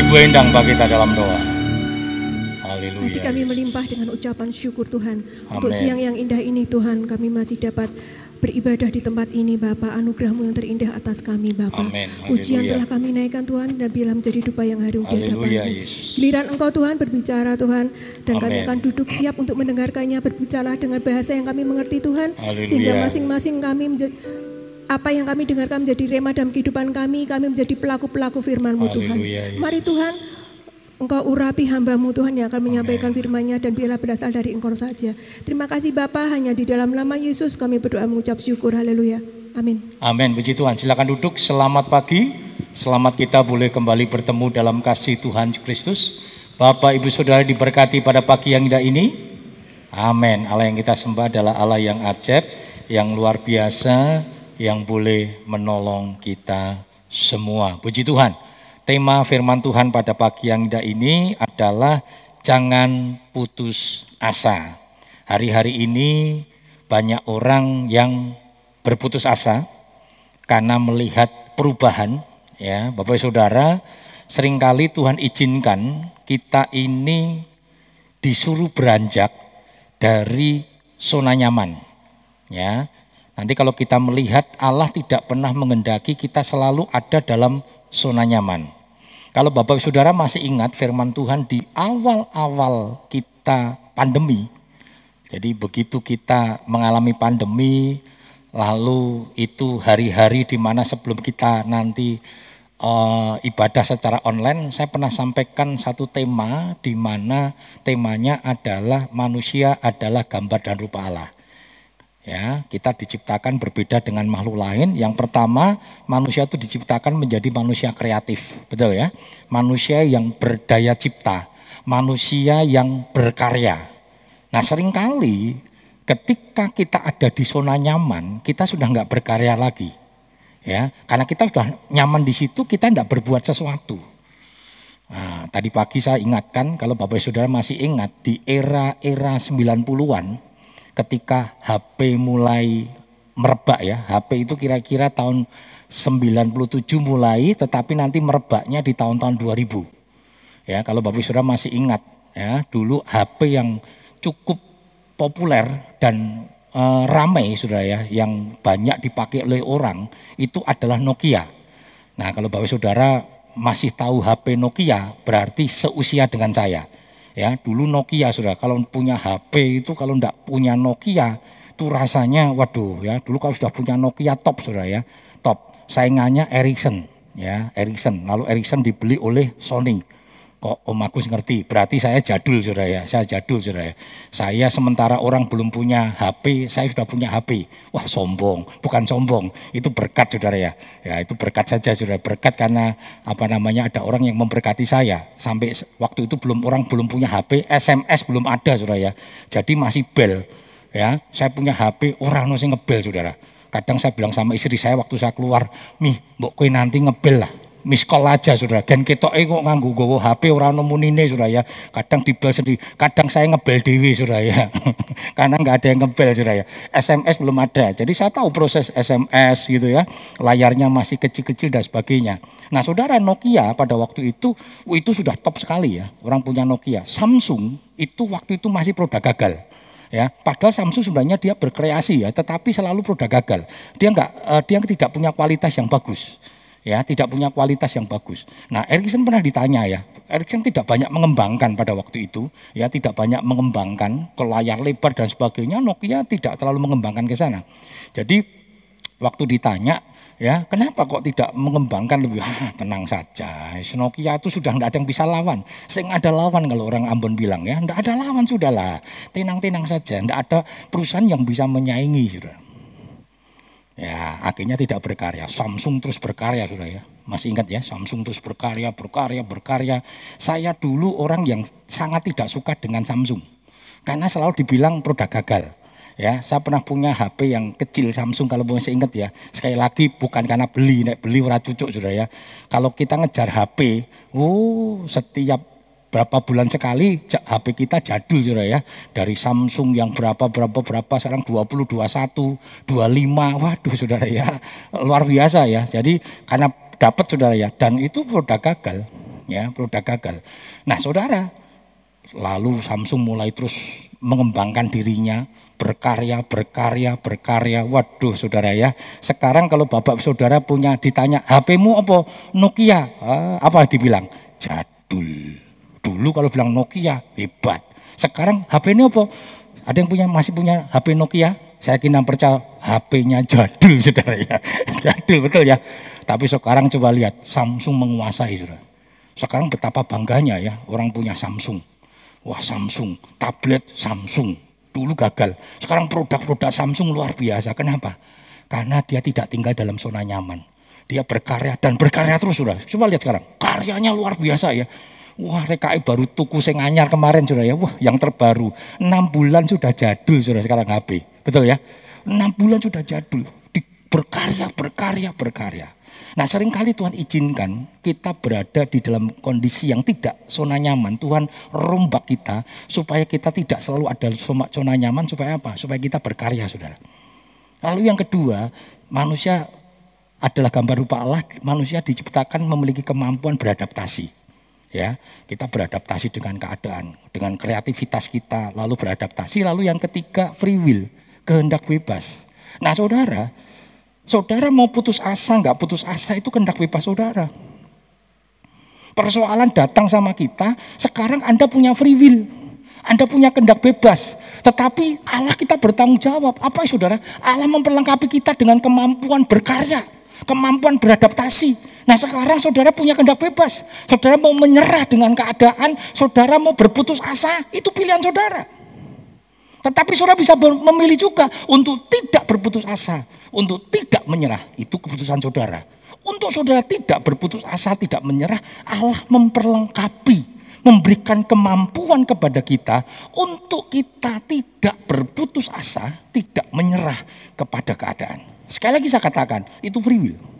Ibu Endang bagi kita dalam doa. Haleluya. Hati kami melimpah dengan ucapan syukur Tuhan. Untuk Amin. siang yang indah ini Tuhan, kami masih dapat beribadah di tempat ini Bapa. Anugerahmu yang terindah atas kami Bapa. Pujian telah kami naikkan Tuhan dan bila menjadi dupa yang harum di hadapanmu. Yesus. Giliran Engkau Tuhan berbicara Tuhan dan kami Amin. akan duduk siap untuk mendengarkannya berbicara dengan bahasa yang kami mengerti Tuhan Haleluya. sehingga masing-masing kami menjadi apa yang kami dengarkan menjadi rema dalam kehidupan kami, kami menjadi pelaku-pelaku firman-Mu Tuhan. Yesus. Mari Tuhan, Engkau urapi hambamu Tuhan yang akan menyampaikan firman-Nya dan biarlah berasal dari Engkau saja. Terima kasih Bapa, hanya di dalam nama Yesus kami berdoa mengucap syukur. Haleluya. Amin. Amin. Puji Tuhan. Silakan duduk. Selamat pagi. Selamat kita boleh kembali bertemu dalam kasih Tuhan Kristus. Bapak, Ibu, Saudara diberkati pada pagi yang indah ini. Amin. Allah yang kita sembah adalah Allah yang ajaib, yang luar biasa, yang boleh menolong kita semua. Puji Tuhan. Tema firman Tuhan pada pagi yang indah ini adalah jangan putus asa. Hari-hari ini banyak orang yang berputus asa karena melihat perubahan ya Bapak Saudara sering kali Tuhan izinkan kita ini disuruh beranjak dari zona nyaman ya nanti kalau kita melihat Allah tidak pernah mengendaki kita selalu ada dalam zona nyaman kalau Bapak Saudara masih ingat firman Tuhan di awal-awal kita pandemi jadi begitu kita mengalami pandemi, lalu itu hari-hari di mana sebelum kita nanti eh, ibadah secara online, saya pernah sampaikan satu tema di mana temanya adalah manusia adalah gambar dan rupa Allah. Ya, kita diciptakan berbeda dengan makhluk lain. Yang pertama, manusia itu diciptakan menjadi manusia kreatif, betul ya? Manusia yang berdaya cipta, manusia yang berkarya. Nah sering kali ketika kita ada di zona nyaman, kita sudah nggak berkarya lagi. Ya, karena kita sudah nyaman di situ, kita tidak berbuat sesuatu. Nah, tadi pagi saya ingatkan, kalau Bapak Saudara masih ingat, di era-era 90-an, ketika HP mulai merebak ya, HP itu kira-kira tahun 97 mulai, tetapi nanti merebaknya di tahun-tahun 2000. Ya, kalau Bapak Saudara masih ingat, ya, dulu HP yang cukup populer dan eh, ramai saudara ya yang banyak dipakai oleh orang itu adalah Nokia. Nah kalau bapak saudara masih tahu HP Nokia berarti seusia dengan saya. Ya dulu Nokia saudara. Kalau punya HP itu kalau enggak punya Nokia itu rasanya waduh ya. Dulu kalau sudah punya Nokia top saudara ya. Top. Saingannya Ericsson ya Ericsson. Lalu Ericsson dibeli oleh Sony kok Om Agus ngerti, berarti saya jadul saudara ya, saya jadul saudara ya. Saya sementara orang belum punya HP, saya sudah punya HP. Wah sombong, bukan sombong, itu berkat saudara ya. Ya itu berkat saja saudara, berkat karena apa namanya ada orang yang memberkati saya. Sampai waktu itu belum orang belum punya HP, SMS belum ada saudara ya. Jadi masih bel ya. Saya punya HP, orang masih ngebel saudara. Kadang saya bilang sama istri saya waktu saya keluar, "Mih, mbok kowe nanti ngebel lah." Miss call aja sudah gen ketoke kok nganggo gowo HP ora ono munine sudah ya. Kadang dibel sendiri. Kadang saya ngebel dewi sudah ya. Karena nggak ada yang ngebel sudah ya. SMS belum ada. Jadi saya tahu proses SMS gitu ya. Layarnya masih kecil-kecil dan sebagainya. Nah saudara Nokia pada waktu itu itu sudah top sekali ya. Orang punya Nokia. Samsung itu waktu itu masih produk gagal ya. Padahal Samsung sebenarnya dia berkreasi ya. Tetapi selalu produk gagal. Dia nggak eh, dia tidak punya kualitas yang bagus ya tidak punya kualitas yang bagus. Nah, Ericsson pernah ditanya ya, Ericsson tidak banyak mengembangkan pada waktu itu, ya tidak banyak mengembangkan ke layar lebar dan sebagainya. Nokia tidak terlalu mengembangkan ke sana. Jadi waktu ditanya, ya kenapa kok tidak mengembangkan lebih? Ah, tenang saja, Nokia itu sudah tidak ada yang bisa lawan. Sing ada lawan kalau orang Ambon bilang ya, tidak ada lawan sudahlah, tenang-tenang saja, tidak ada perusahaan yang bisa menyaingi sudah. Ya, akhirnya tidak berkarya. Samsung terus berkarya, sudah ya. Masih ingat ya, Samsung terus berkarya, berkarya, berkarya. Saya dulu orang yang sangat tidak suka dengan Samsung. Karena selalu dibilang produk gagal. Ya, saya pernah punya HP yang kecil Samsung kalau masih ingat ya. Sekali lagi bukan karena beli, nek beli ora cucuk sudah ya. Kalau kita ngejar HP, oh setiap berapa bulan sekali HP kita jadul sudah ya dari Samsung yang berapa berapa berapa sekarang 20 21 25 waduh saudara ya luar biasa ya jadi karena dapat saudara ya dan itu produk gagal ya, produk gagal. Nah, saudara, lalu Samsung mulai terus mengembangkan dirinya, berkarya, berkarya, berkarya. Waduh, saudara ya. Sekarang kalau bapak saudara punya ditanya, HP-mu apa? Nokia. Ah, apa dibilang? Jadul. Dulu kalau bilang Nokia, hebat. Sekarang HP ini apa? Ada yang punya masih punya HP Nokia? Saya kira percaya HP-nya jadul, saudara ya. Jadul, betul ya. Tapi sekarang coba lihat, Samsung menguasai, saudara. Sekarang betapa bangganya ya, orang punya Samsung. Wah Samsung, tablet Samsung. Dulu gagal. Sekarang produk-produk Samsung luar biasa. Kenapa? Karena dia tidak tinggal dalam zona nyaman. Dia berkarya dan berkarya terus sudah. Coba lihat sekarang, karyanya luar biasa ya. Wah, RKI baru tuku sing anyar kemarin sudah ya. Wah, yang terbaru. 6 bulan sudah jadul sudah sekarang HP. Betul ya? 6 bulan sudah jadul. Di, berkarya, berkarya, berkarya. Nah sering kali Tuhan izinkan kita berada di dalam kondisi yang tidak zona nyaman. Tuhan rombak kita supaya kita tidak selalu ada zona nyaman supaya apa? Supaya kita berkarya saudara. Lalu yang kedua, manusia adalah gambar rupa Allah. Manusia diciptakan memiliki kemampuan beradaptasi ya kita beradaptasi dengan keadaan dengan kreativitas kita lalu beradaptasi. Lalu yang ketiga free will kehendak bebas. Nah saudara saudara mau putus asa nggak putus asa itu kehendak bebas saudara. Persoalan datang sama kita sekarang anda punya free will anda punya kehendak bebas. Tetapi Allah kita bertanggung jawab. Apa saudara? Allah memperlengkapi kita dengan kemampuan berkarya kemampuan beradaptasi. Nah sekarang saudara punya kehendak bebas. Saudara mau menyerah dengan keadaan, saudara mau berputus asa, itu pilihan saudara. Tetapi saudara bisa memilih juga untuk tidak berputus asa, untuk tidak menyerah, itu keputusan saudara. Untuk saudara tidak berputus asa, tidak menyerah, Allah memperlengkapi memberikan kemampuan kepada kita untuk kita tidak berputus asa, tidak menyerah kepada keadaan. Sekali lagi saya katakan, itu free will.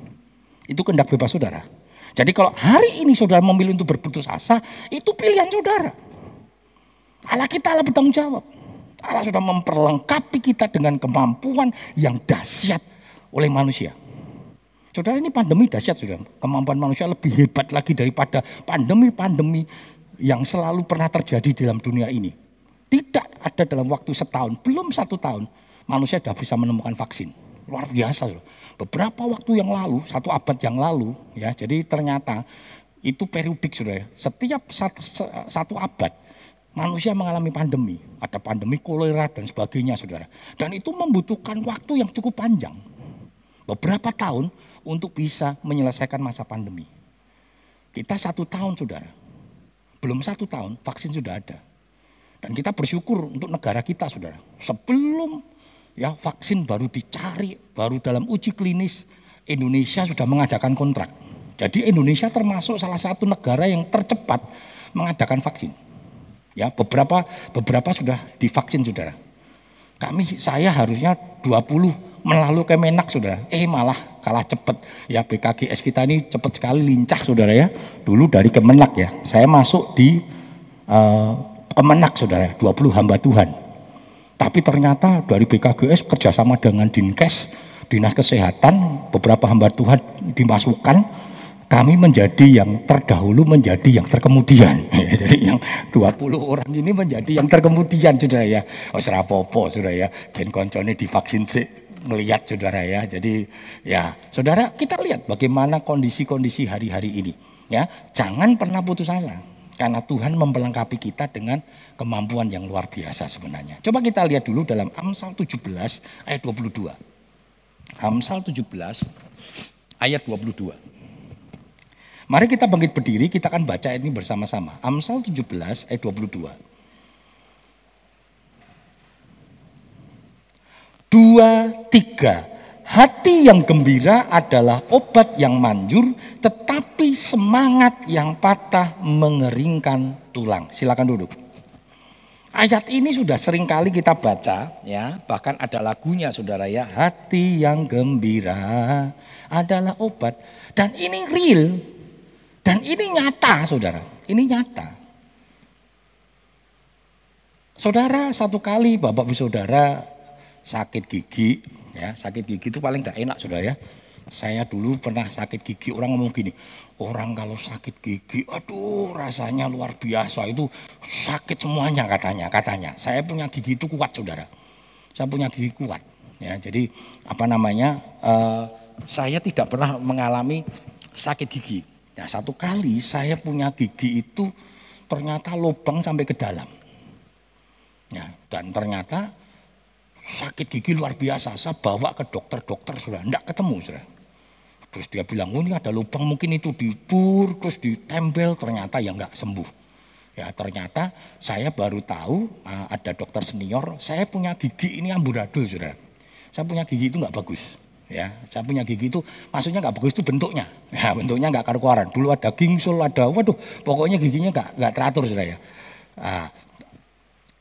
Itu kehendak bebas saudara. Jadi kalau hari ini saudara memilih untuk berputus asa, itu pilihan saudara. Allah kita Allah bertanggung jawab. Allah sudah memperlengkapi kita dengan kemampuan yang dahsyat oleh manusia. Saudara ini pandemi dahsyat sudah. Kemampuan manusia lebih hebat lagi daripada pandemi-pandemi yang selalu pernah terjadi dalam dunia ini. Tidak ada dalam waktu setahun, belum satu tahun, manusia sudah bisa menemukan vaksin. Luar biasa loh. Beberapa waktu yang lalu, satu abad yang lalu, ya, jadi ternyata itu periodik sudah ya. Setiap satu, satu abad manusia mengalami pandemi. Ada pandemi kolera dan sebagainya saudara. Dan itu membutuhkan waktu yang cukup panjang. Beberapa tahun untuk bisa menyelesaikan masa pandemi. Kita satu tahun saudara. Belum satu tahun vaksin sudah ada. Dan kita bersyukur untuk negara kita saudara. Sebelum ya vaksin baru dicari, baru dalam uji klinis Indonesia sudah mengadakan kontrak. Jadi Indonesia termasuk salah satu negara yang tercepat mengadakan vaksin. Ya, beberapa beberapa sudah divaksin Saudara. Kami saya harusnya 20 melalui Kemenak Saudara. Eh malah kalah cepat. Ya BKGS kita ini cepat sekali lincah Saudara ya. Dulu dari Kemenak ya. Saya masuk di uh, Kemenak Saudara, 20 hamba Tuhan. Tapi ternyata dari BKGS kerjasama dengan Dinkes, Dinas Kesehatan, beberapa hamba Tuhan dimasukkan, kami menjadi yang terdahulu menjadi yang terkemudian. Jadi yang 20 orang ini menjadi yang terkemudian sudah ya. Oh serapopo sudah ya. Gen koncone divaksin sih melihat saudara ya. Jadi ya saudara kita lihat bagaimana kondisi-kondisi hari-hari ini. Ya, jangan pernah putus asa. Karena Tuhan memperlengkapi kita dengan kemampuan yang luar biasa sebenarnya. Coba kita lihat dulu dalam Amsal 17 ayat 22. Amsal 17 ayat 22. Mari kita bangkit berdiri, kita akan baca ini bersama-sama. Amsal 17 ayat 22. Dua, tiga. Hati yang gembira adalah obat yang manjur, tetapi semangat yang patah mengeringkan tulang. Silakan duduk. Ayat ini sudah sering kali kita baca, ya, bahkan ada lagunya, saudara ya. Hati yang gembira adalah obat, dan ini real, dan ini nyata, saudara. Ini nyata. Saudara satu kali, bapak ibu saudara sakit gigi, Ya, sakit gigi itu paling tidak enak sudah ya. Saya dulu pernah sakit gigi, orang ngomong gini, orang kalau sakit gigi, aduh rasanya luar biasa, itu sakit semuanya katanya, katanya. Saya punya gigi itu kuat saudara, saya punya gigi kuat. Ya, jadi apa namanya, uh, saya tidak pernah mengalami sakit gigi. Nah, satu kali saya punya gigi itu ternyata lubang sampai ke dalam. Ya, dan ternyata sakit gigi luar biasa. Saya bawa ke dokter-dokter sudah, tidak ketemu sudah. Terus dia bilang, oh ini ada lubang mungkin itu dibur, terus ditempel, ternyata ya nggak sembuh. Ya ternyata saya baru tahu uh, ada dokter senior, saya punya gigi ini amburadul sudah. Saya punya gigi itu nggak bagus. Ya, saya punya gigi itu maksudnya nggak bagus itu bentuknya. Ya, bentuknya nggak karu-karuan. Dulu ada gingsul, ada waduh, pokoknya giginya nggak nggak teratur sudah ya. Uh,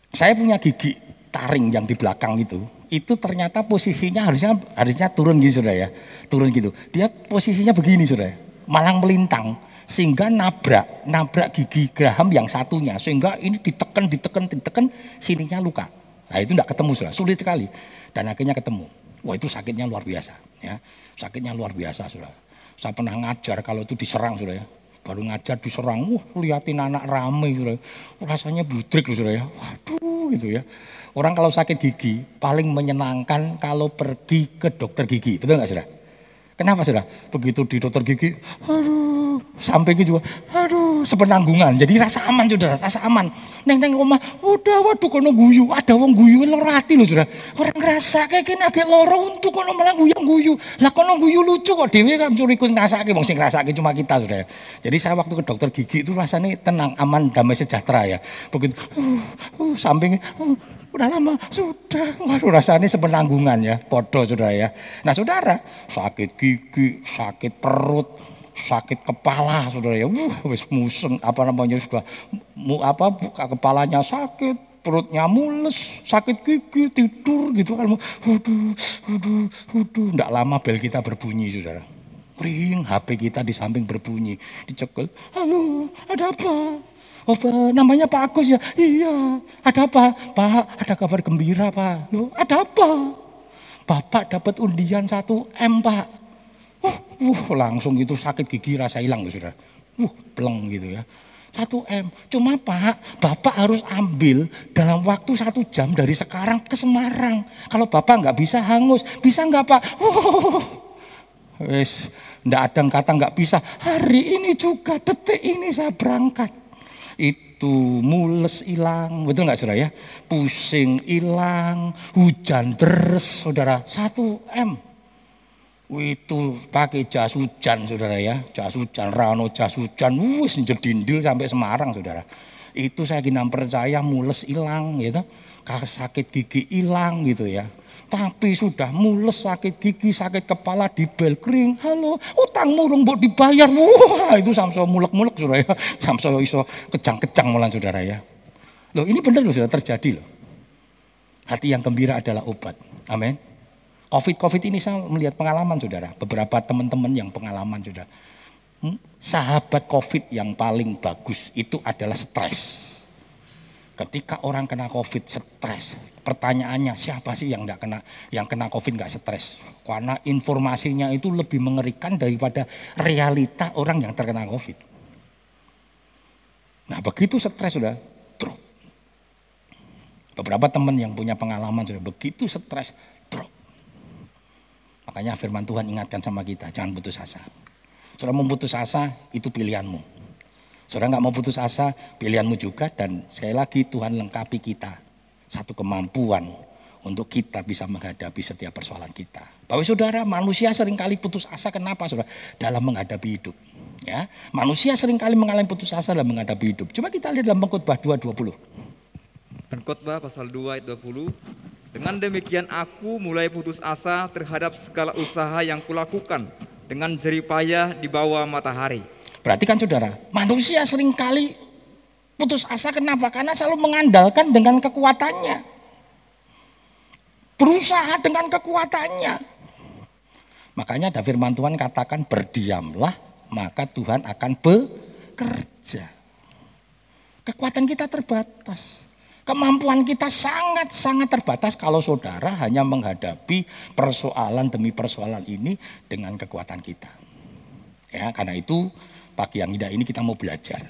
saya punya gigi taring yang di belakang itu, itu ternyata posisinya harusnya harusnya turun gitu sudah ya, turun gitu. Dia posisinya begini sudah, malang melintang sehingga nabrak nabrak gigi geraham yang satunya sehingga ini ditekan ditekan ditekan sininya luka. Nah itu tidak ketemu sudah, sulit sekali dan akhirnya ketemu. Wah itu sakitnya luar biasa ya, sakitnya luar biasa sudah. Saya pernah ngajar kalau itu diserang sudah ya, baru ngajar diserang, wah liatin anak rame sudah, rasanya budrik sudah ya, waduh gitu ya. Orang kalau sakit gigi paling menyenangkan kalau pergi ke dokter gigi, betul nggak sudah? Kenapa sudah? Begitu di dokter gigi, aduh, sampai gitu juga, aduh, sepenanggungan. Jadi rasa aman sudah, rasa aman. Neng neng rumah, udah waduh kono guyu, ada wong guyu loro hati loh sudah. Orang ngerasa kayak gini agak loro untuk kono malah guyang guyu. Lah kono guyu lucu kok dewi kan curi ikut ngerasa wong sing ngerasa cuma kita sudah. Jadi saya waktu ke dokter gigi itu rasanya tenang, aman, damai sejahtera ya. Begitu, uh, uh, uh, Udah lama, sudah. Waduh rasanya sepenanggungan ya, bodoh sudah ya. Nah saudara, sakit gigi, sakit perut, sakit kepala saudara ya. Wah, wis museng apa namanya sudah mu, apa kepalanya sakit, perutnya mules, sakit gigi, tidur gitu kan. Waduh, waduh, waduh. Enggak lama bel kita berbunyi saudara. Ring, HP kita di samping berbunyi, dicekel. Halo, ada apa? Oh, namanya Pak Agus ya? Iya. Ada apa? Pak, ada kabar gembira, Pak. Loh, ada apa? Bapak dapat undian 1 M, Pak. Uh, uh, langsung itu sakit gigi rasa hilang tuh sudah. Uh, peleng gitu ya. 1 M. Cuma Pak, Bapak harus ambil dalam waktu satu jam dari sekarang ke Semarang. Kalau Bapak nggak bisa hangus, bisa nggak Pak? Uh, wes, nggak ada kata nggak bisa. Hari ini juga detik ini saya berangkat itu mules hilang, betul nggak saudara ya? Pusing hilang, hujan deres saudara, satu M. Itu pakai jas hujan saudara ya, jas hujan, rano jas hujan, wus jedindil sampai Semarang saudara. Itu saya kira percaya mules hilang gitu, sakit gigi hilang gitu ya. Tapi sudah mules sakit gigi, sakit kepala, di bel kering. Halo, utang murung buat dibayar. Wah, itu samso mulek-mulek saudara ya. Samso iso kejang-kejang malah saudara ya. Loh ini benar loh sudah terjadi loh. Hati yang gembira adalah obat. Amin. Covid-Covid ini saya melihat pengalaman saudara. Beberapa teman-teman yang pengalaman saudara. Hmm, sahabat Covid yang paling bagus itu adalah stres. Ketika orang kena COVID stres, pertanyaannya siapa sih yang tidak kena yang kena COVID nggak stres? Karena informasinya itu lebih mengerikan daripada realita orang yang terkena COVID. Nah begitu stres sudah drop. Beberapa teman yang punya pengalaman sudah begitu stres drop. Makanya firman Tuhan ingatkan sama kita, jangan putus asa. Sudah memutus asa, itu pilihanmu. Saudara nggak mau putus asa, pilihanmu juga dan sekali lagi Tuhan lengkapi kita satu kemampuan untuk kita bisa menghadapi setiap persoalan kita. Bahwa saudara, manusia sering kali putus asa kenapa saudara? Dalam menghadapi hidup. Ya, manusia sering kali mengalami putus asa dalam menghadapi hidup. Coba kita lihat dalam pengkhotbah 2:20. Pengkhotbah pasal 2 ayat 20. Dengan demikian aku mulai putus asa terhadap segala usaha yang kulakukan dengan jeripayah di bawah matahari. Berarti kan saudara, manusia sering kali putus asa kenapa? Karena selalu mengandalkan dengan kekuatannya. Berusaha dengan kekuatannya. Makanya ada firman Tuhan katakan berdiamlah maka Tuhan akan bekerja. Kekuatan kita terbatas. Kemampuan kita sangat-sangat terbatas kalau saudara hanya menghadapi persoalan demi persoalan ini dengan kekuatan kita. Ya, karena itu pagi yang indah ini kita mau belajar.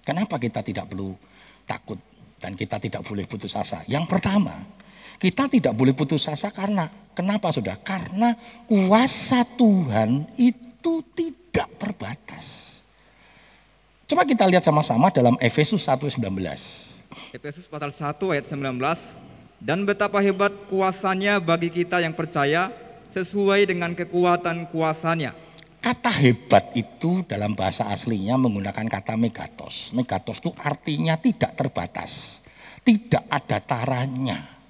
Kenapa kita tidak perlu takut dan kita tidak boleh putus asa? Yang pertama, kita tidak boleh putus asa karena kenapa sudah? Karena kuasa Tuhan itu tidak terbatas. Coba kita lihat sama-sama dalam Efesus 1:19. Efesus pasal 1 ayat 19 dan betapa hebat kuasanya bagi kita yang percaya sesuai dengan kekuatan kuasanya. Kata hebat itu dalam bahasa aslinya menggunakan kata megatos. Megatos itu artinya tidak terbatas. Tidak ada taranya.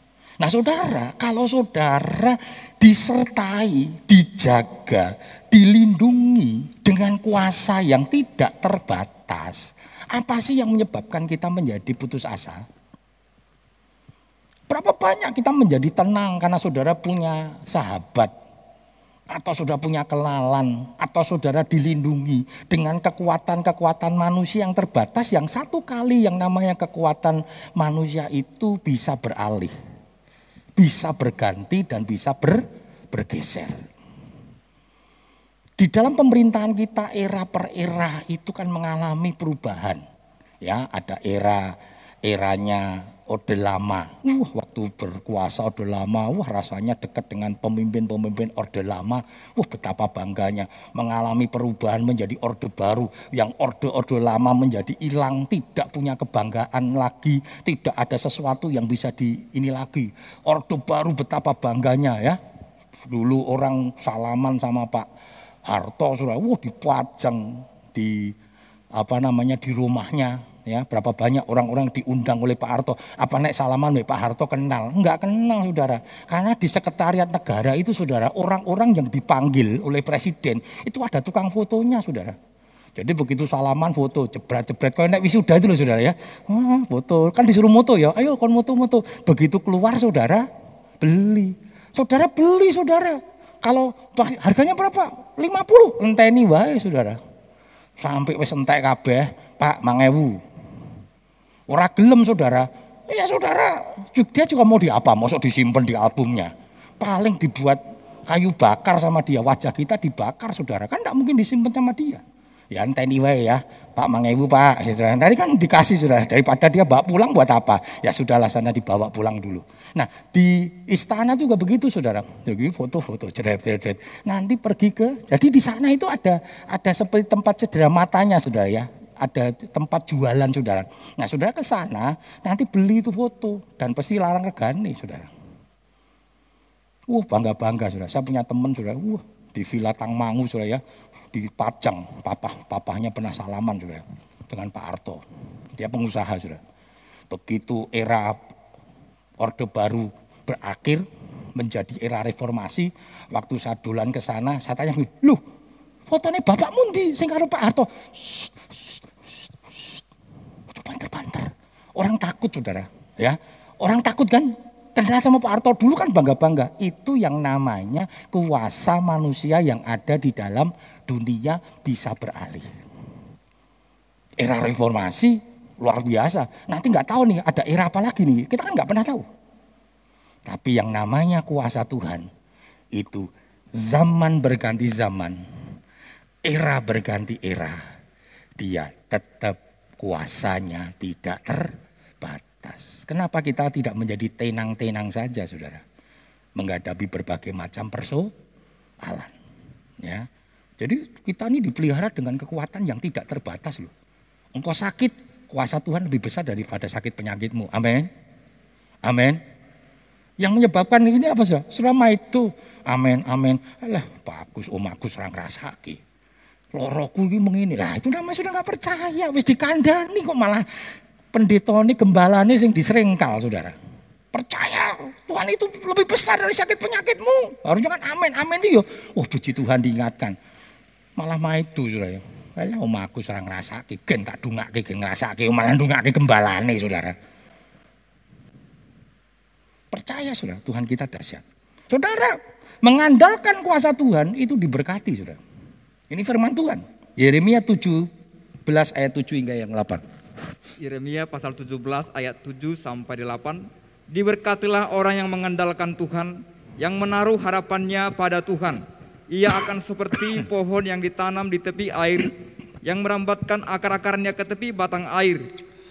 Nah saudara, kalau saudara disertai, dijaga, dilindungi dengan kuasa yang tidak terbatas, apa sih yang menyebabkan kita menjadi putus asa? Berapa banyak kita menjadi tenang karena saudara punya sahabat, atau saudara punya kelalan, atau saudara dilindungi dengan kekuatan-kekuatan manusia yang terbatas, yang satu kali yang namanya kekuatan manusia itu bisa beralih, bisa berganti, dan bisa ber, bergeser. Di dalam pemerintahan kita era per era itu kan mengalami perubahan. Ya, ada era eranya Orde Lama. Uh, waktu berkuasa Orde Lama, wah rasanya dekat dengan pemimpin-pemimpin Orde Lama. Wah, betapa bangganya mengalami perubahan menjadi Orde Baru. Yang Orde-Orde Lama menjadi hilang, tidak punya kebanggaan lagi, tidak ada sesuatu yang bisa di ini lagi. Orde Baru betapa bangganya ya. Dulu orang salaman sama Pak Harto sudah wah dipajang di apa namanya di rumahnya ya. Berapa banyak orang-orang diundang oleh Pak Harto. Apa naik salaman Pak Harto kenal? Enggak kenal saudara. Karena di sekretariat negara itu saudara orang-orang yang dipanggil oleh presiden itu ada tukang fotonya saudara. Jadi begitu salaman foto jebret-jebret. Kau naik wisuda itu loh saudara ya. Ah, foto. Kan disuruh moto ya. Ayo kon moto-moto. Begitu keluar saudara beli. Saudara beli saudara kalau harganya berapa? 50. Enteni wae saudara. Sampai wis entek kabeh, Pak, mangewu. Ora gelem saudara. Ya saudara, dia juga mau di apa? Masuk disimpan di albumnya. Paling dibuat kayu bakar sama dia. Wajah kita dibakar saudara. Kan tidak mungkin disimpan sama dia. Ya enteni wae ya. Pak Mangewu Pak. Ya, saudara. Tadi kan dikasih sudah. Daripada dia bawa pulang buat apa? Ya sudahlah sana dibawa pulang dulu. Nah di istana juga begitu saudara. Jadi foto-foto cederet-cederet. Nanti pergi ke. Jadi di sana itu ada ada seperti tempat cedera matanya saudara ya. Ada tempat jualan saudara. Nah saudara ke sana nanti beli itu foto. Dan pasti larang regani saudara. Wah bangga-bangga saudara. Saya punya teman saudara. Wah di Villa Tangmangu saudara ya dipajang papa papahnya pernah salaman sudah dengan Pak Arto dia pengusaha sudah begitu era orde baru berakhir menjadi era reformasi waktu saya dolan ke sana saya tanya lu fotonya bapak mundi sing karo Pak Harto. Banter-banter orang takut saudara ya. Orang takut kan kenal sama Pak Harto dulu kan bangga-bangga. Itu yang namanya kuasa manusia yang ada di dalam dunia bisa beralih. Era reformasi luar biasa. Nanti nggak tahu nih ada era apa lagi nih. Kita kan nggak pernah tahu. Tapi yang namanya kuasa Tuhan itu zaman berganti zaman, era berganti era, dia tetap kuasanya tidak terbatas. Kenapa kita tidak menjadi tenang-tenang saja, saudara? Menghadapi berbagai macam persoalan. Ya, jadi kita ini dipelihara dengan kekuatan yang tidak terbatas loh. Engkau sakit, kuasa Tuhan lebih besar daripada sakit penyakitmu. Amin. Amin. Yang menyebabkan ini apa sih? Selama itu. Amin, amin. Alah, bagus, om Agus orang rasaki. Loroku ini mengini. Lah itu namanya sudah nggak percaya. Wis dikandani kok malah pendeta ini gembala ini sing diseringkal saudara. Percaya Tuhan itu lebih besar dari sakit penyakitmu. Harusnya kan amin, amin itu yo. Oh puji Tuhan diingatkan malah maitu saudara. Lah omahku serang ngrasake gen tak dungake gen ngrasake malah dungake gembalane saudara. Percaya saudara, Tuhan kita dahsyat. Saudara, mengandalkan kuasa Tuhan itu diberkati saudara. Ini firman Tuhan. Yeremia 17 ayat 7 hingga yang 8. Yeremia pasal 17 ayat 7 sampai 8. Diberkatilah orang yang mengandalkan Tuhan, yang menaruh harapannya pada Tuhan. Ia akan seperti pohon yang ditanam di tepi air, yang merambatkan akar-akarnya ke tepi batang air,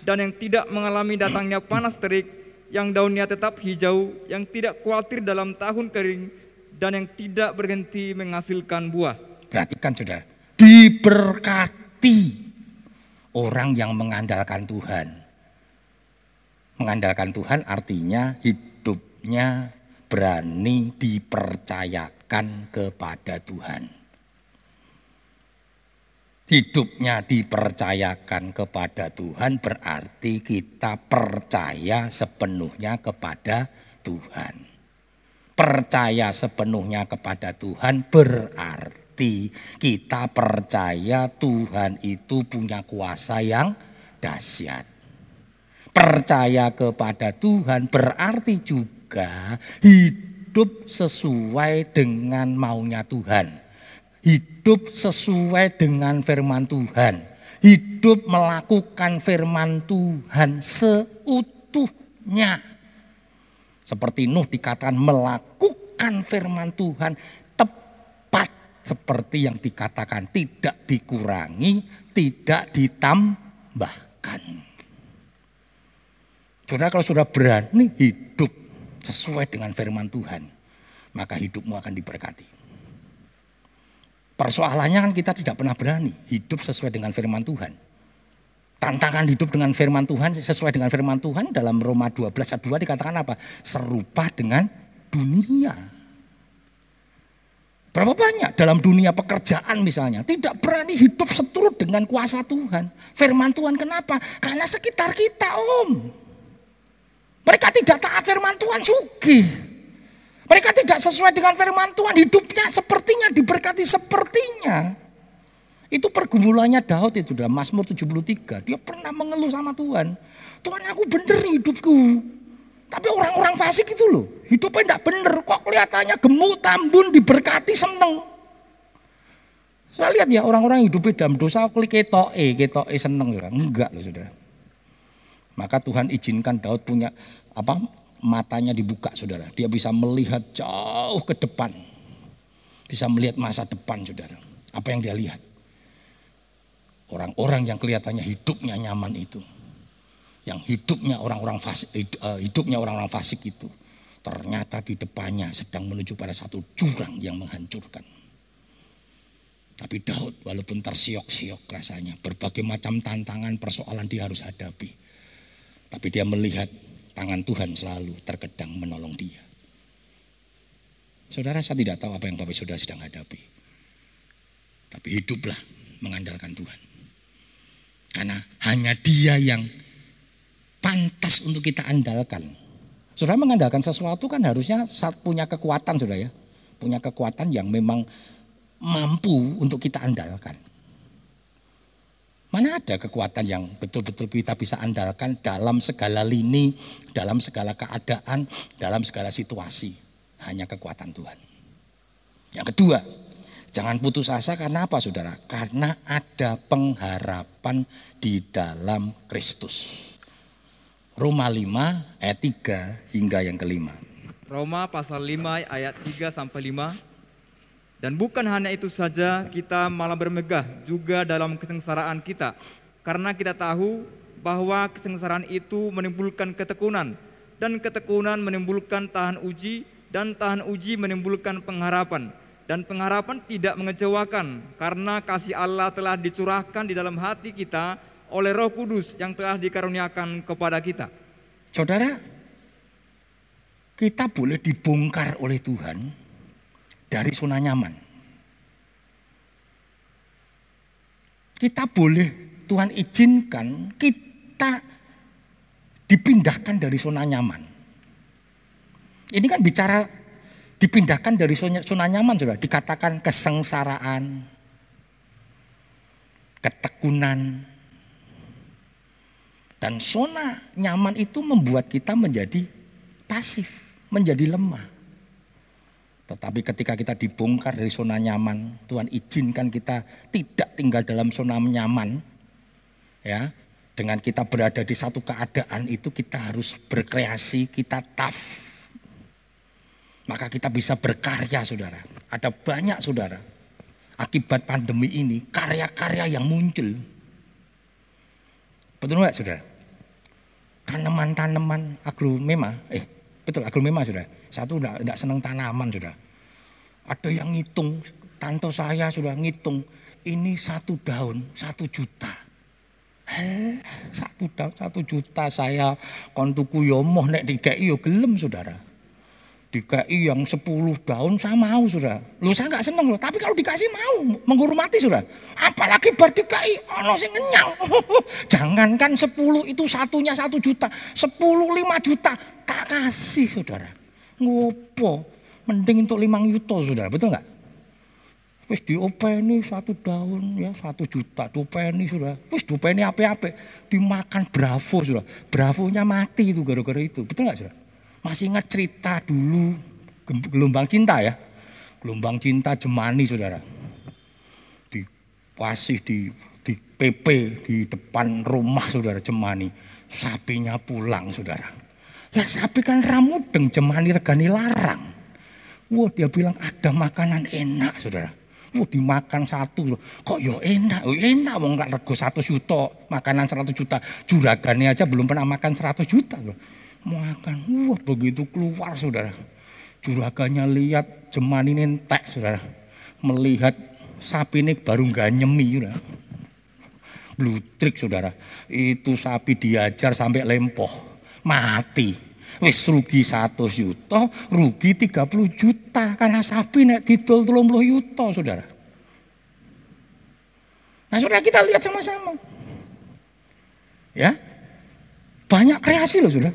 dan yang tidak mengalami datangnya panas terik, yang daunnya tetap hijau, yang tidak khawatir dalam tahun kering, dan yang tidak berhenti menghasilkan buah. Perhatikan sudah, diberkati orang yang mengandalkan Tuhan. Mengandalkan Tuhan artinya hidupnya berani dipercayakan kepada Tuhan. Hidupnya dipercayakan kepada Tuhan berarti kita percaya sepenuhnya kepada Tuhan. Percaya sepenuhnya kepada Tuhan berarti kita percaya Tuhan itu punya kuasa yang dahsyat. Percaya kepada Tuhan berarti juga hidup sesuai dengan maunya Tuhan. Hidup sesuai dengan firman Tuhan. Hidup melakukan firman Tuhan seutuhnya. Seperti Nuh dikatakan melakukan firman Tuhan tepat seperti yang dikatakan tidak dikurangi, tidak ditambahkan. Saudara kalau sudah berani hidup sesuai dengan firman Tuhan, maka hidupmu akan diberkati. Persoalannya kan kita tidak pernah berani hidup sesuai dengan firman Tuhan. Tantangan hidup dengan firman Tuhan sesuai dengan firman Tuhan dalam Roma 12 ayat 2 dikatakan apa? Serupa dengan dunia. Berapa banyak dalam dunia pekerjaan misalnya tidak berani hidup seturut dengan kuasa Tuhan. Firman Tuhan kenapa? Karena sekitar kita om. Mereka tidak taat firman Tuhan sugi. Mereka tidak sesuai dengan firman Tuhan. Hidupnya sepertinya diberkati sepertinya. Itu pergumulannya Daud itu dalam Mazmur 73. Dia pernah mengeluh sama Tuhan. Tuhan aku bener hidupku. Tapi orang-orang fasik itu loh. Hidupnya tidak bener. Kok kelihatannya gemuk, tambun, diberkati, seneng. Saya lihat ya orang-orang hidupnya dalam dosa klik ketoke, ketoke seneng. Enggak loh saudara. Maka Tuhan izinkan Daud punya apa matanya dibuka saudara. Dia bisa melihat jauh ke depan. Bisa melihat masa depan saudara. Apa yang dia lihat? Orang-orang yang kelihatannya hidupnya nyaman itu. Yang hidupnya orang-orang fasik, eh, hidupnya orang-orang fasik itu. Ternyata di depannya sedang menuju pada satu jurang yang menghancurkan. Tapi Daud walaupun tersiok-siok rasanya. Berbagai macam tantangan persoalan dia harus hadapi tapi dia melihat tangan Tuhan selalu terkedang menolong dia. Saudara saya tidak tahu apa yang Bapak Saudara sedang hadapi. Tapi hiduplah mengandalkan Tuhan. Karena hanya dia yang pantas untuk kita andalkan. Saudara mengandalkan sesuatu kan harusnya punya kekuatan saudara ya. Punya kekuatan yang memang mampu untuk kita andalkan. Mana ada kekuatan yang betul-betul kita bisa andalkan dalam segala lini, dalam segala keadaan, dalam segala situasi. Hanya kekuatan Tuhan. Yang kedua, jangan putus asa karena apa saudara? Karena ada pengharapan di dalam Kristus. Roma 5 ayat 3 hingga yang kelima. Roma pasal 5 ayat 3 sampai 5 dan bukan hanya itu saja, kita malah bermegah juga dalam kesengsaraan kita. Karena kita tahu bahwa kesengsaraan itu menimbulkan ketekunan. Dan ketekunan menimbulkan tahan uji, dan tahan uji menimbulkan pengharapan. Dan pengharapan tidak mengecewakan, karena kasih Allah telah dicurahkan di dalam hati kita oleh roh kudus yang telah dikaruniakan kepada kita. Saudara, kita boleh dibongkar oleh Tuhan dari zona nyaman. Kita boleh Tuhan izinkan kita dipindahkan dari zona nyaman. Ini kan bicara dipindahkan dari zona nyaman sudah dikatakan kesengsaraan, ketekunan, dan zona nyaman itu membuat kita menjadi pasif, menjadi lemah. Tetapi ketika kita dibongkar dari zona nyaman, Tuhan izinkan kita tidak tinggal dalam zona nyaman, ya, Dengan kita berada di satu keadaan itu kita harus berkreasi, kita tough. Maka kita bisa berkarya saudara. Ada banyak saudara. Akibat pandemi ini karya-karya yang muncul. Betul nggak saudara? Tanaman-tanaman agromema, eh betul agromema saudara. Satu enggak, enggak senang tanaman saudara. Ada yang ngitung, tante saya sudah ngitung, ini satu daun, satu juta. Eh, satu satu juta saya kontuku yomoh nek dikai yo gelem saudara. Dikai yang sepuluh daun saya mau saudara. Lu saya nggak seneng loh, tapi kalau dikasih mau menghormati saudara. Apalagi bar dikai ono sing ngenyang. Jangankan sepuluh itu satunya satu juta, sepuluh lima juta tak kasih saudara. Ngopo? Mending untuk limang yuto saudara, betul nggak? Wis diopeni satu daun ya satu juta diopeni sudah. Wis diopeni apa-apa dimakan bravo sudah. Bravonya mati itu gara-gara itu. Betul nggak sudah? Masih ingat cerita dulu gelombang cinta ya. Gelombang cinta Jemani saudara. Di pasih di di PP di depan rumah saudara Jemani. Sapinya pulang saudara. Ya sapi kan ramudeng Jemani regani larang. Wah dia bilang ada makanan enak saudara. Wah dimakan satu loh. Kok yo ya enak, ya enak wong gak rego satu juta, makanan seratus juta. Juragannya aja belum pernah makan seratus juta loh. Makan, wah begitu keluar saudara. Juragannya lihat jeman ini entek saudara. Melihat sapi ini baru gak nyemi saudara. Blutrik saudara. Itu sapi diajar sampai lempoh. Mati. Wis rugi 100 juta, rugi 30 juta karena sapi nek didol 30 juta, Saudara. Nah, Saudara kita lihat sama-sama. Ya. Banyak kreasi loh, Saudara.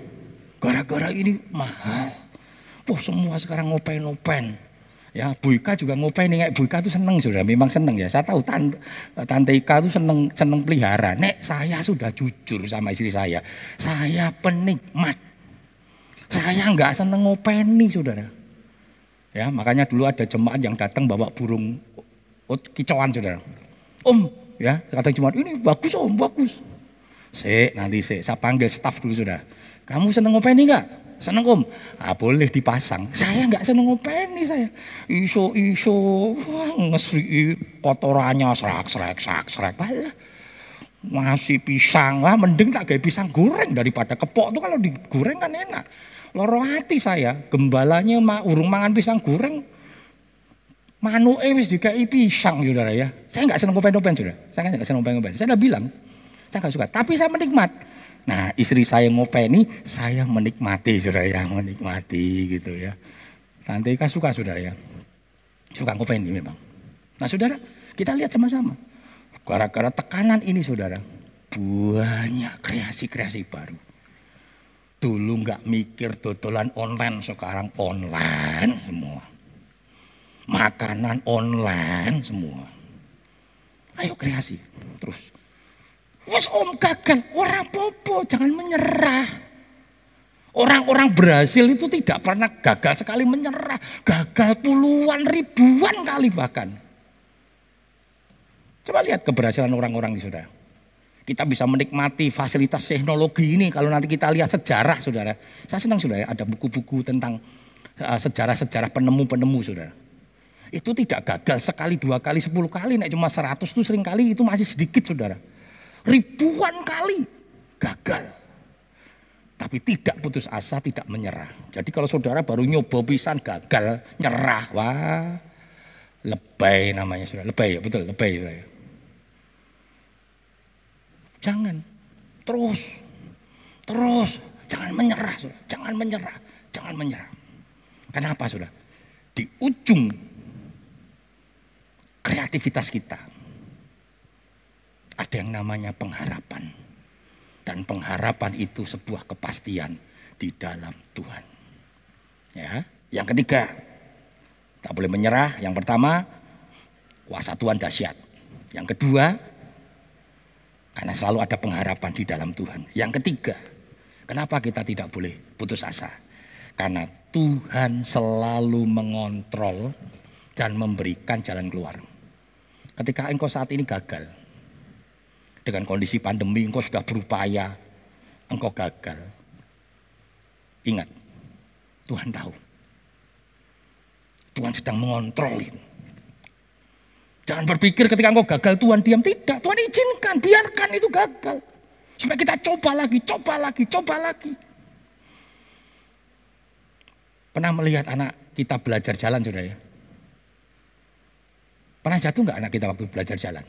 Gara-gara ini mahal. Wah, semua sekarang ngopen-ngopen. Ya, Bu Ika juga ngopain nih, Bu Ika tuh seneng sudah, memang seneng ya. Saya tahu tante, tante Ika tuh seneng seneng pelihara. Nek saya sudah jujur sama istri saya, saya penikmat saya nggak seneng ngopeni saudara. Ya, makanya dulu ada jemaat yang datang bawa burung kicauan saudara. Om, ya kata jemaat ini bagus om, bagus. Se, nanti se, saya panggil staff dulu sudah. Kamu seneng ngopeni nggak? Seneng om? Ah, boleh dipasang. Saya nggak seneng ngopeni saya. Iso iso, ngesri kotorannya serak serak serak serak. Balah. Masih pisang, wah mending tak kayak pisang goreng daripada kepok tuh kalau digoreng kan enak. Loro hati saya, gembalanya ma, urung mangan pisang goreng. Manu wis dikai pisang saudara ya. Saya nggak senang ngopen-ngopen saudara. Saya nggak senang ngopen-ngopen. Saya udah bilang, saya nggak suka. Tapi saya menikmat. Nah istri saya ngopeni, saya menikmati saudara ya, menikmati gitu ya. Tante Ika suka saudara ya. Suka ngopeni memang. Nah saudara, kita lihat sama-sama. Gara-gara tekanan ini saudara, banyak kreasi-kreasi baru. Dulu nggak mikir dodolan online, sekarang online semua. Makanan online semua. Ayo kreasi terus. Wes om gagal, orang popo, jangan menyerah. Orang-orang Brasil itu tidak pernah gagal sekali menyerah. Gagal puluhan ribuan kali bahkan. Coba lihat keberhasilan orang-orang di saudara. Kita bisa menikmati fasilitas teknologi ini kalau nanti kita lihat sejarah saudara. Saya senang saudara ada buku-buku tentang eh, sejarah-sejarah penemu-penemu saudara. Itu tidak gagal sekali, dua kali, sepuluh kali, naik cuma seratus itu sering kali itu masih sedikit saudara. Ribuan kali gagal. Tapi tidak putus asa, tidak menyerah. Jadi kalau saudara baru nyoba pisan gagal, nyerah, wah lebay namanya saudara. Lebay ya, betul lebay saudara. Jangan. Terus. Terus. Jangan menyerah, sudah. Jangan menyerah. Jangan menyerah. Kenapa, sudah? Di ujung kreativitas kita ada yang namanya pengharapan. Dan pengharapan itu sebuah kepastian di dalam Tuhan. Ya, yang ketiga, tak boleh menyerah. Yang pertama, kuasa Tuhan dahsyat. Yang kedua, karena selalu ada pengharapan di dalam Tuhan. Yang ketiga, kenapa kita tidak boleh putus asa? Karena Tuhan selalu mengontrol dan memberikan jalan keluar. Ketika engkau saat ini gagal, Dengan kondisi pandemi engkau sudah berupaya, engkau gagal. Ingat, Tuhan tahu. Tuhan sedang mengontrol itu. Jangan berpikir ketika engkau gagal Tuhan diam. Tidak, Tuhan izinkan, biarkan itu gagal. Supaya kita coba lagi, coba lagi, coba lagi. Pernah melihat anak kita belajar jalan sudah ya? Pernah jatuh nggak anak kita waktu belajar jalan?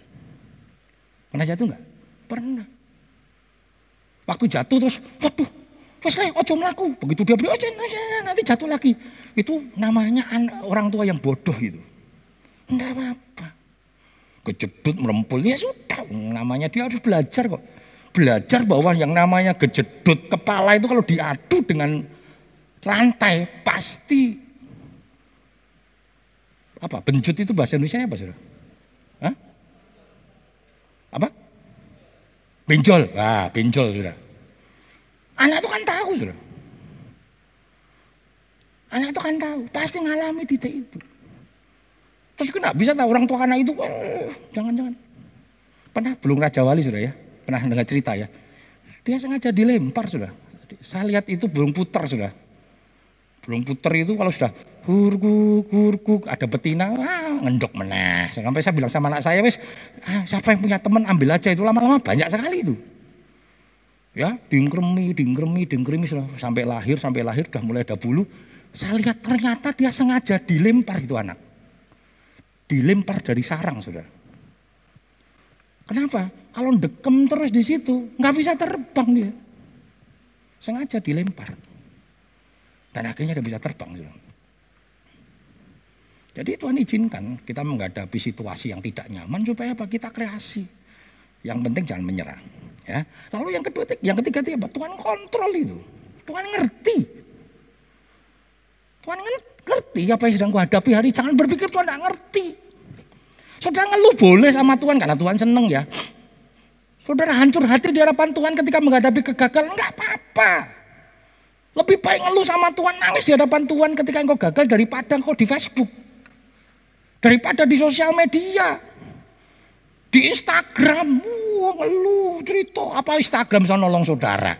Pernah jatuh nggak? Pernah. Waktu jatuh terus, waduh, wes ojo melaku. Begitu dia beli, ojo nanti jatuh lagi. Itu namanya orang tua yang bodoh itu. Enggak apa-apa. Kejedut merempul, ya sudah. Namanya dia harus belajar kok. Belajar bahwa yang namanya kejedut kepala itu kalau diadu dengan lantai pasti apa? Benjut itu bahasa Indonesia apa, Saudara? Hah? Apa? Benjol. Ah, benjol, Saudara. Anak itu kan tahu, Saudara. Anak itu kan tahu, pasti ngalami titik itu. Terus kena bisa tahu orang tua anak itu, jangan-jangan. Pernah belum Raja Wali sudah ya, pernah dengar cerita ya. Dia sengaja dilempar sudah. Saya lihat itu belum putar sudah. Belum putar itu kalau sudah kurkuk, kurkuk, ada betina, ah, ngendok meneh. Sampai saya bilang sama anak saya, wis, ah, siapa yang punya teman ambil aja itu lama-lama banyak sekali itu. Ya, dingkremi, dingkremi, dingkremi sampai lahir, sampai lahir sudah mulai ada bulu. Saya lihat ternyata dia sengaja dilempar itu anak. Dilempar dari sarang, sudah. Kenapa? Kalau dekem terus di situ, nggak bisa terbang dia. Sengaja dilempar. Dan akhirnya dia bisa terbang. Sudah. Jadi Tuhan izinkan kita menghadapi situasi yang tidak nyaman supaya apa? Kita kreasi. Yang penting jangan menyerah. Ya. Lalu yang kedua, yang ketiga itu apa? Tuhan kontrol itu. Tuhan ngerti. Tuhan ngerti apa yang sedang kuhadapi hari. Jangan berpikir Tuhan tidak ngerti. Saudara ngeluh boleh sama Tuhan karena Tuhan seneng ya. Saudara hancur hati di hadapan Tuhan ketika menghadapi kegagalan. Enggak apa-apa. Lebih baik ngeluh sama Tuhan, nangis di hadapan Tuhan ketika engkau gagal daripada engkau di Facebook daripada di sosial media. Di Instagram, wah ngeluh cerita apa Instagram bisa nolong saudara.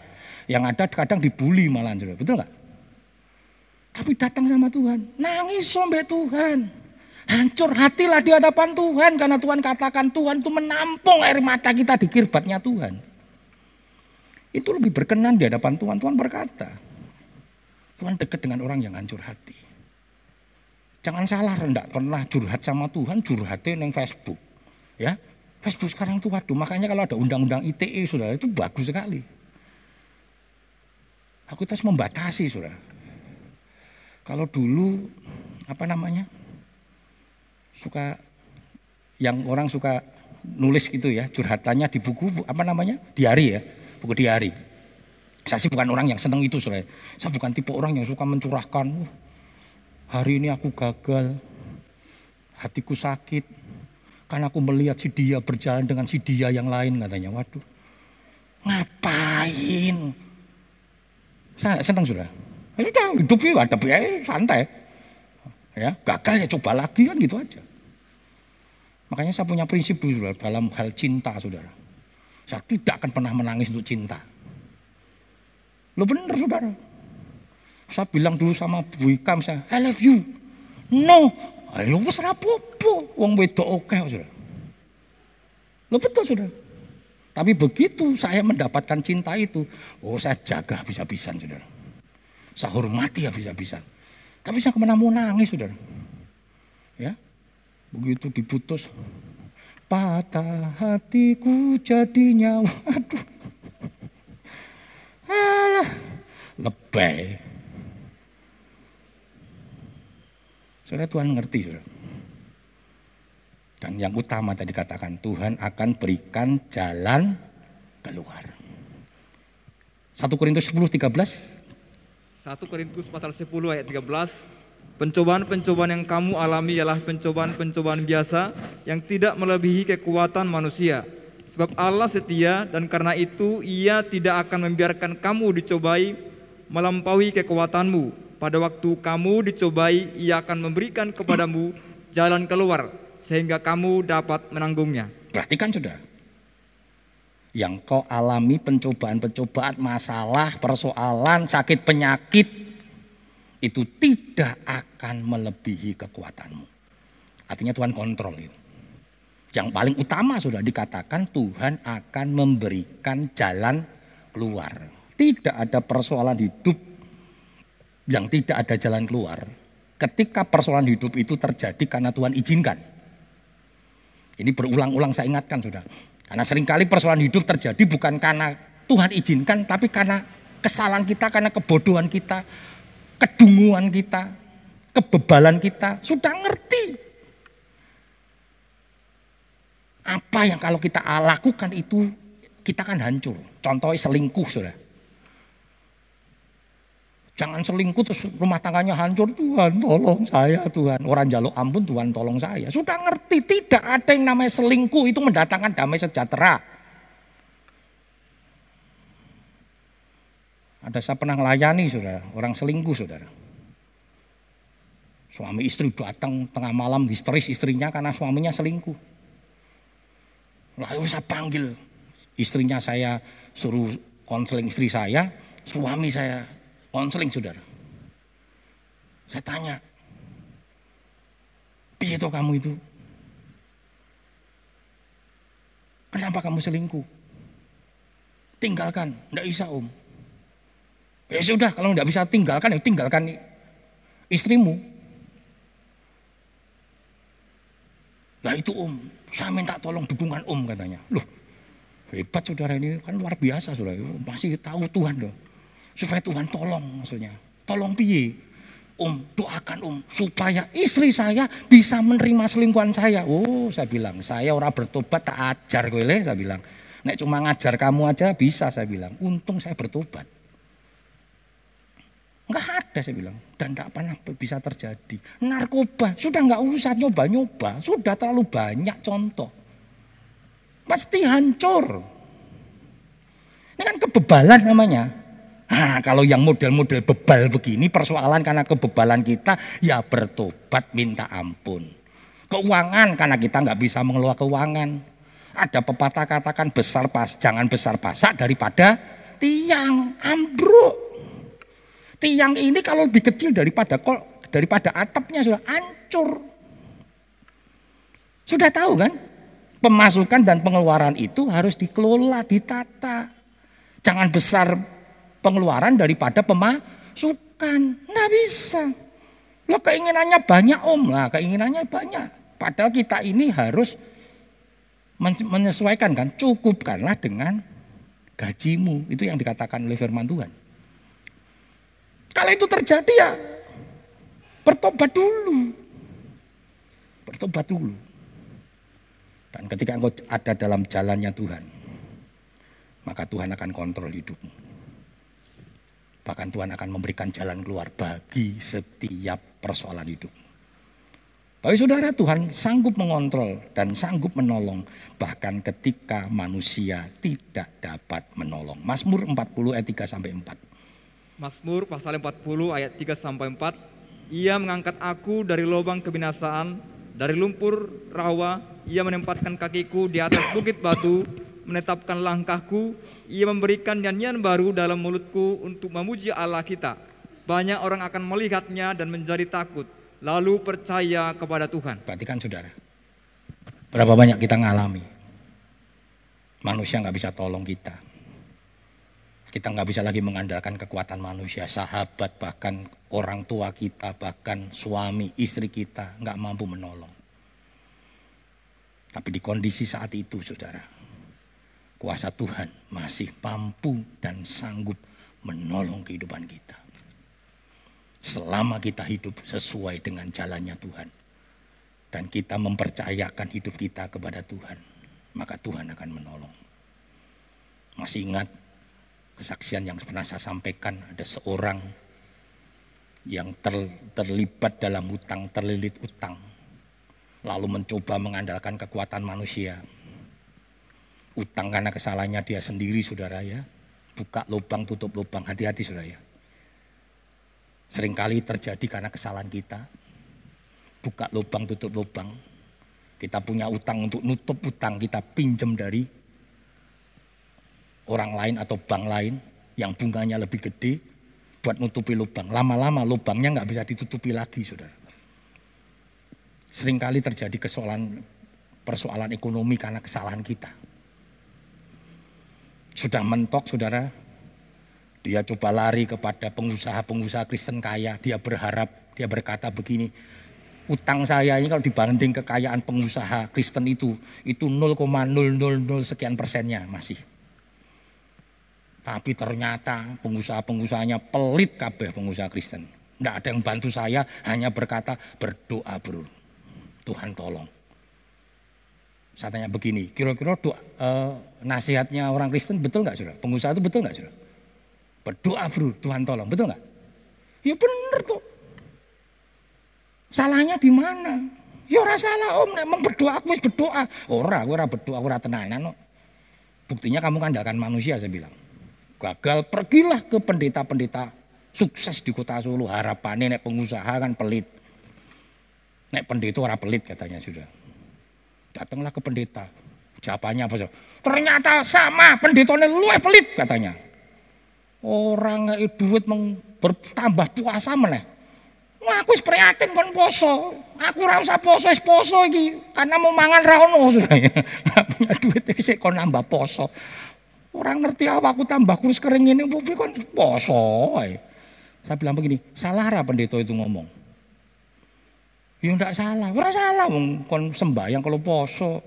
Yang ada kadang dibully malah, betul nggak? Tapi datang sama Tuhan, nangis sampai Tuhan. Hancur hatilah di hadapan Tuhan karena Tuhan katakan Tuhan itu menampung air mata kita di kirbatnya Tuhan. Itu lebih berkenan di hadapan Tuhan. Tuhan berkata, Tuhan dekat dengan orang yang hancur hati. Jangan salah rendak pernah curhat sama Tuhan, curhatnya neng Facebook. Ya, Facebook sekarang tuh waduh, makanya kalau ada undang-undang ITE sudah itu bagus sekali. Aku terus membatasi sudah. Kalau dulu apa namanya suka yang orang suka nulis gitu ya curhatannya di buku apa namanya diari ya buku diari. Saya sih bukan orang yang seneng itu sudah. Saya bukan tipe orang yang suka mencurahkan. Hari ini aku gagal, hatiku sakit, karena aku melihat si dia berjalan dengan si dia yang lain katanya. Waduh, ngapain? Saya senang sudah. Ya sudah, hidup itu ada biaya santai. Ya, gagal ya coba lagi kan gitu aja. Makanya saya punya prinsip saudara, dalam hal cinta saudara. Saya tidak akan pernah menangis untuk cinta. Lo benar saudara. Saya bilang dulu sama Bu Ika misalnya, I love you. No, ayo wis rapopo, wong wedok oke sudah. Lo betul sudah. Tapi begitu saya mendapatkan cinta itu, oh saya jaga bisa-bisan saudara. Saya hormati bisa-bisan. Tapi saya ke mana mau nangis saudara. Ya, begitu diputus, patah hatiku jadinya, waduh. Alah, lebay. Saudara Tuhan ngerti, saudara. Dan yang utama tadi katakan Tuhan akan berikan jalan keluar. 1 Korintus 10 13 1 Korintus pasal 10 ayat 13 Pencobaan-pencobaan yang kamu alami ialah pencobaan-pencobaan biasa yang tidak melebihi kekuatan manusia. Sebab Allah setia dan karena itu ia tidak akan membiarkan kamu dicobai melampaui kekuatanmu pada waktu kamu dicobai, ia akan memberikan kepadamu jalan keluar sehingga kamu dapat menanggungnya. Perhatikan sudah. yang kau alami pencobaan-pencobaan, masalah, persoalan, sakit, penyakit, itu tidak akan melebihi kekuatanmu. Artinya Tuhan kontrol itu. Yang paling utama sudah dikatakan Tuhan akan memberikan jalan keluar. Tidak ada persoalan hidup yang tidak ada jalan keluar. Ketika persoalan hidup itu terjadi karena Tuhan izinkan. Ini berulang-ulang saya ingatkan sudah. Karena sering kali persoalan hidup terjadi bukan karena Tuhan izinkan, tapi karena kesalahan kita, karena kebodohan kita, kedunguan kita, kebebalan kita. Sudah ngerti. Apa yang kalau kita lakukan itu kita kan hancur. Contohnya selingkuh sudah. Jangan selingkuh terus rumah tangganya hancur. Tuhan tolong saya Tuhan. Orang jaluk ampun Tuhan tolong saya. Sudah ngerti tidak ada yang namanya selingkuh itu mendatangkan damai sejahtera. Ada saya pernah melayani saudara, orang selingkuh saudara. Suami istri datang tengah malam histeris istrinya karena suaminya selingkuh. Lalu saya panggil istrinya saya suruh konseling istri saya, suami saya konseling saudara. Saya tanya, piye toh kamu itu? Kenapa kamu selingkuh? Tinggalkan, tidak bisa om. Ya sudah, kalau tidak bisa tinggalkan, ya tinggalkan istrimu. Nah itu om, saya minta tolong dukungan om katanya. Loh, hebat saudara ini kan luar biasa saudara. Masih tahu Tuhan loh supaya Tuhan tolong maksudnya. Tolong piye? Om, doakan om supaya istri saya bisa menerima selingkuhan saya. Oh, saya bilang, saya orang bertobat tak ajar gue saya bilang. Nek cuma ngajar kamu aja bisa saya bilang. Untung saya bertobat. Enggak ada saya bilang. Dan enggak pernah bisa terjadi. Narkoba, sudah enggak usah nyoba-nyoba. Sudah terlalu banyak contoh. Pasti hancur. Ini kan kebebalan namanya. Nah, kalau yang model-model bebal begini persoalan karena kebebalan kita ya bertobat minta ampun. Keuangan karena kita nggak bisa mengelola keuangan. Ada pepatah katakan besar pas jangan besar pasak daripada tiang ambruk. Tiang ini kalau lebih kecil daripada daripada atapnya sudah hancur. Sudah tahu kan? Pemasukan dan pengeluaran itu harus dikelola, ditata. Jangan besar pengeluaran daripada pemasukan. Nggak bisa. Lo keinginannya banyak om lah, keinginannya banyak. Padahal kita ini harus menyesuaikan kan, cukupkanlah dengan gajimu. Itu yang dikatakan oleh firman Tuhan. Kalau itu terjadi ya bertobat dulu. Bertobat dulu. Dan ketika engkau ada dalam jalannya Tuhan, maka Tuhan akan kontrol hidupmu. Bahkan Tuhan akan memberikan jalan keluar bagi setiap persoalan hidup. Tapi saudara Tuhan sanggup mengontrol dan sanggup menolong bahkan ketika manusia tidak dapat menolong. Mazmur 40 ayat 3 sampai 4. Mazmur pasal 40 ayat 3 sampai 4. Ia mengangkat aku dari lubang kebinasaan, dari lumpur rawa, ia menempatkan kakiku di atas bukit batu, menetapkan langkahku, ia memberikan nyanyian baru dalam mulutku untuk memuji Allah kita. Banyak orang akan melihatnya dan menjadi takut, lalu percaya kepada Tuhan. Perhatikan saudara, berapa banyak kita ngalami. Manusia nggak bisa tolong kita. Kita nggak bisa lagi mengandalkan kekuatan manusia, sahabat, bahkan orang tua kita, bahkan suami, istri kita nggak mampu menolong. Tapi di kondisi saat itu, saudara, kuasa Tuhan masih mampu dan sanggup menolong kehidupan kita. Selama kita hidup sesuai dengan jalannya Tuhan. Dan kita mempercayakan hidup kita kepada Tuhan. Maka Tuhan akan menolong. Masih ingat kesaksian yang pernah saya sampaikan. Ada seorang yang ter, terlibat dalam hutang, terlilit utang. Lalu mencoba mengandalkan kekuatan manusia utang karena kesalahannya dia sendiri saudara ya. Buka lubang tutup lubang hati-hati saudara ya. Seringkali terjadi karena kesalahan kita. Buka lubang tutup lubang. Kita punya utang untuk nutup utang kita pinjam dari orang lain atau bank lain yang bunganya lebih gede buat nutupi lubang. Lama-lama lubangnya nggak bisa ditutupi lagi, saudara. Seringkali terjadi kesalahan persoalan ekonomi karena kesalahan kita. Sudah mentok, saudara. Dia coba lari kepada pengusaha-pengusaha Kristen kaya. Dia berharap, dia berkata begini, utang saya ini kalau dibanding kekayaan pengusaha Kristen itu, itu 0,000 sekian persennya masih. Tapi ternyata pengusaha-pengusahanya pelit kabeh pengusaha Kristen. Tidak ada yang bantu saya, hanya berkata berdoa bro. Tuhan tolong. Saya tanya begini, kira-kira doa, eh, nasihatnya orang Kristen betul nggak sudah? Pengusaha itu betul nggak sudah? Berdoa bro, Tuhan tolong, betul nggak? Ya benar tuh. Salahnya di mana? Ya ora salah om, emang berdoa aku berdoa. Ora, aku ora berdoa, aku ora tenanan. No. Buktinya kamu kandalkan manusia saya bilang gagal, pergilah ke pendeta-pendeta sukses di kota Solo. Harapannya nek pengusaha kan pelit. Nek pendeta orang pelit katanya sudah. Datanglah ke pendeta. Jawabannya apa? Ternyata sama pendetanya luwe pelit katanya. Orang nggak duit bertambah puasa meneh. Wah, aku prihatin kon poso. Aku ora usah poso, wis poso iki. Karena mau mangan ra ono. Punya duit iki sik kon nambah poso. Orang ngerti apa aku tambah kurus kering ini, bukti kan poso. Saya bilang begini, salah apa pendeta itu ngomong? Ya enggak salah, ora salah wong kon sembahyang kalau poso.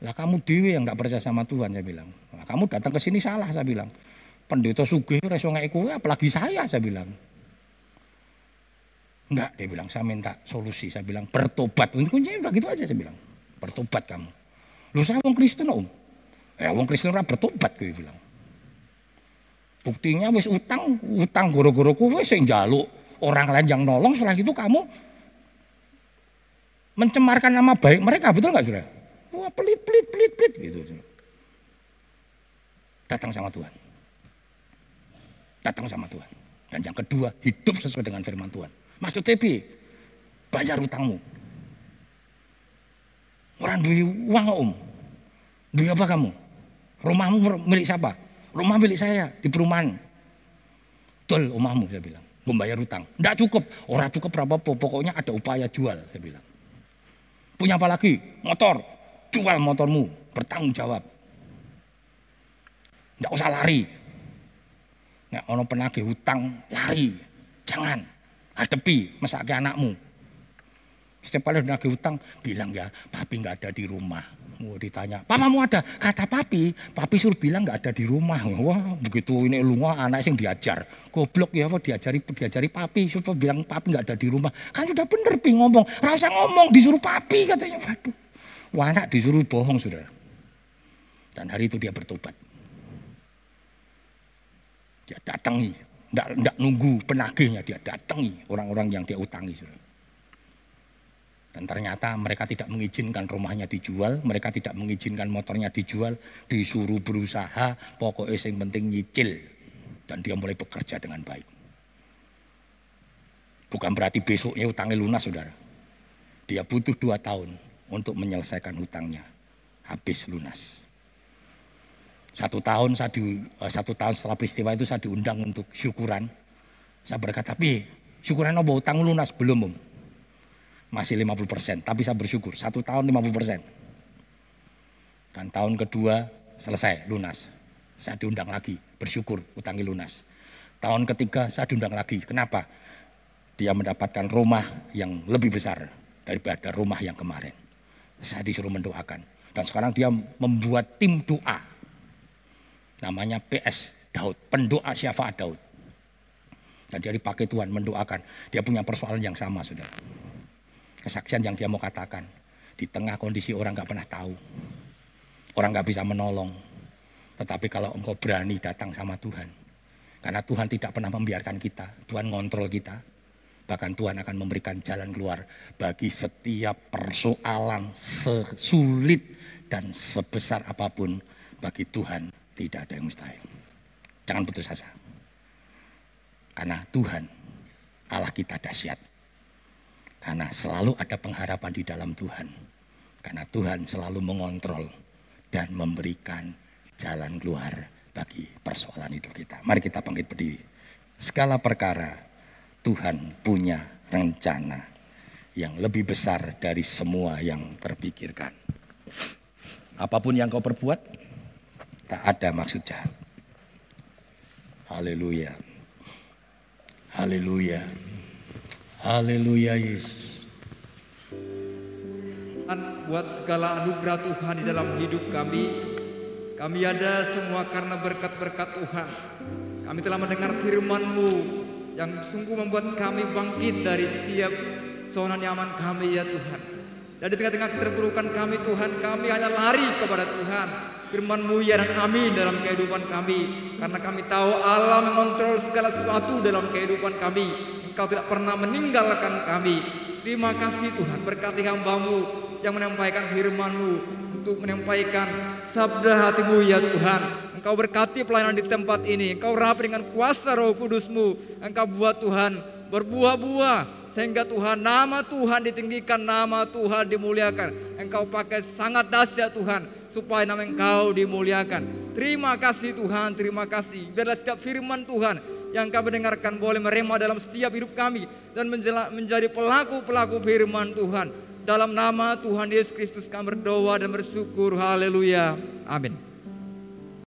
Lah kamu dewi yang enggak percaya sama Tuhan saya bilang. Nah, kamu datang ke sini salah saya bilang. Pendeta sugih ora iso apalagi saya saya bilang. Enggak, dia bilang saya minta solusi. Saya bilang bertobat. Kuncinya udah gitu aja saya bilang. Bertobat kamu. Lu saya wong Kristen om. Ya wong Kristen ora bertobat kowe bilang. Buktinya wis utang, utang goro-goro kowe sing njaluk orang lain yang nolong setelah itu kamu mencemarkan nama baik mereka, betul nggak sudah? Wah pelit, pelit, pelit, pelit gitu. Datang sama Tuhan. Datang sama Tuhan. Dan yang kedua, hidup sesuai dengan firman Tuhan. Maksud TP, bayar utangmu. Orang duit uang om. Duit apa kamu? Rumahmu milik siapa? Rumah milik saya di perumahan. Betul rumahmu saya bilang. Membayar utang. Tidak cukup. Orang cukup berapa pokoknya ada upaya jual saya bilang. Punya apa lagi? Motor. Jual motormu. Bertanggung jawab. Tidak usah lari. Nggak ono penagih hutang lari. Jangan. Hadapi mesake anakmu. Setiap kali nagih hutang bilang ya, papi nggak ada di rumah. Mau ditanya, papamu ada? Kata papi, papi suruh bilang nggak ada di rumah. Wah, begitu ini lunga anak yang diajar. Goblok ya, apa diajari diajari papi, suruh bilang papi nggak ada di rumah. Kan sudah bener pi ngomong, rasa ngomong disuruh papi katanya. Waduh, wah anak disuruh bohong sudah. Dan hari itu dia bertobat. Dia datangi, tidak nunggu penagihnya, dia datangi orang-orang yang dia utangi sudah. Dan ternyata mereka tidak mengizinkan rumahnya dijual, mereka tidak mengizinkan motornya dijual, disuruh berusaha, pokoknya yang penting nyicil. Dan dia mulai bekerja dengan baik. Bukan berarti besoknya utangnya lunas, saudara. Dia butuh dua tahun untuk menyelesaikan hutangnya. Habis lunas. Satu tahun, saya di, eh, satu tahun setelah peristiwa itu saya diundang untuk syukuran. Saya berkata, tapi syukuran apa? Utang lunas? Belum, om masih 50 persen. Tapi saya bersyukur, satu tahun 50 persen. Dan tahun kedua selesai, lunas. Saya diundang lagi, bersyukur utangi lunas. Tahun ketiga saya diundang lagi. Kenapa? Dia mendapatkan rumah yang lebih besar daripada rumah yang kemarin. Saya disuruh mendoakan. Dan sekarang dia membuat tim doa. Namanya PS Daud, pendoa syafaat Daud. Dan dia dipakai Tuhan mendoakan. Dia punya persoalan yang sama, saudara kesaksian yang dia mau katakan. Di tengah kondisi orang nggak pernah tahu. Orang nggak bisa menolong. Tetapi kalau engkau berani datang sama Tuhan. Karena Tuhan tidak pernah membiarkan kita. Tuhan ngontrol kita. Bahkan Tuhan akan memberikan jalan keluar bagi setiap persoalan sesulit dan sebesar apa pun bagi Tuhan tidak ada yang mustahil. Jangan putus asa. Karena Tuhan Allah kita dahsyat. Karena selalu ada pengharapan di dalam Tuhan. Karena Tuhan selalu mengontrol dan memberikan jalan keluar bagi persoalan hidup kita. Mari kita bangkit berdiri. Segala perkara Tuhan punya rencana yang lebih besar dari semua yang terpikirkan. Apa pun yang kau perbuat, tak ada maksud jahat. Haleluya. Haleluya. Haleluya Yesus. Buat segala anugerah Tuhan di dalam hidup kami. Kami ada semua karena berkat-berkat Tuhan. Kami telah mendengar firman-Mu yang sungguh membuat kami bangkit dari setiap zona nyaman kami ya Tuhan. Dan di tengah-tengah keterpurukan kami Tuhan, kami hanya lari kepada Tuhan. Firman-Mu ya dan amin dalam kehidupan kami. Karena kami tahu Allah mengontrol segala sesuatu dalam kehidupan kami. Engkau tidak pernah meninggalkan kami. Terima kasih Tuhan berkati hambamu yang menyampaikan firman-Mu untuk menyampaikan sabda hatimu ya Tuhan. Engkau berkati pelayanan di tempat ini. Engkau rapi dengan kuasa roh kudusmu. Engkau buat Tuhan berbuah-buah. Sehingga Tuhan nama Tuhan ditinggikan, nama Tuhan dimuliakan. Engkau pakai sangat dahsyat Tuhan. Supaya nama engkau dimuliakan. Terima kasih Tuhan, terima kasih. Biarlah setiap firman Tuhan yang kami dengarkan boleh merema dalam setiap hidup kami. Dan menjadi pelaku-pelaku firman Tuhan. Dalam nama Tuhan Yesus Kristus kami berdoa dan bersyukur. Haleluya. Amin.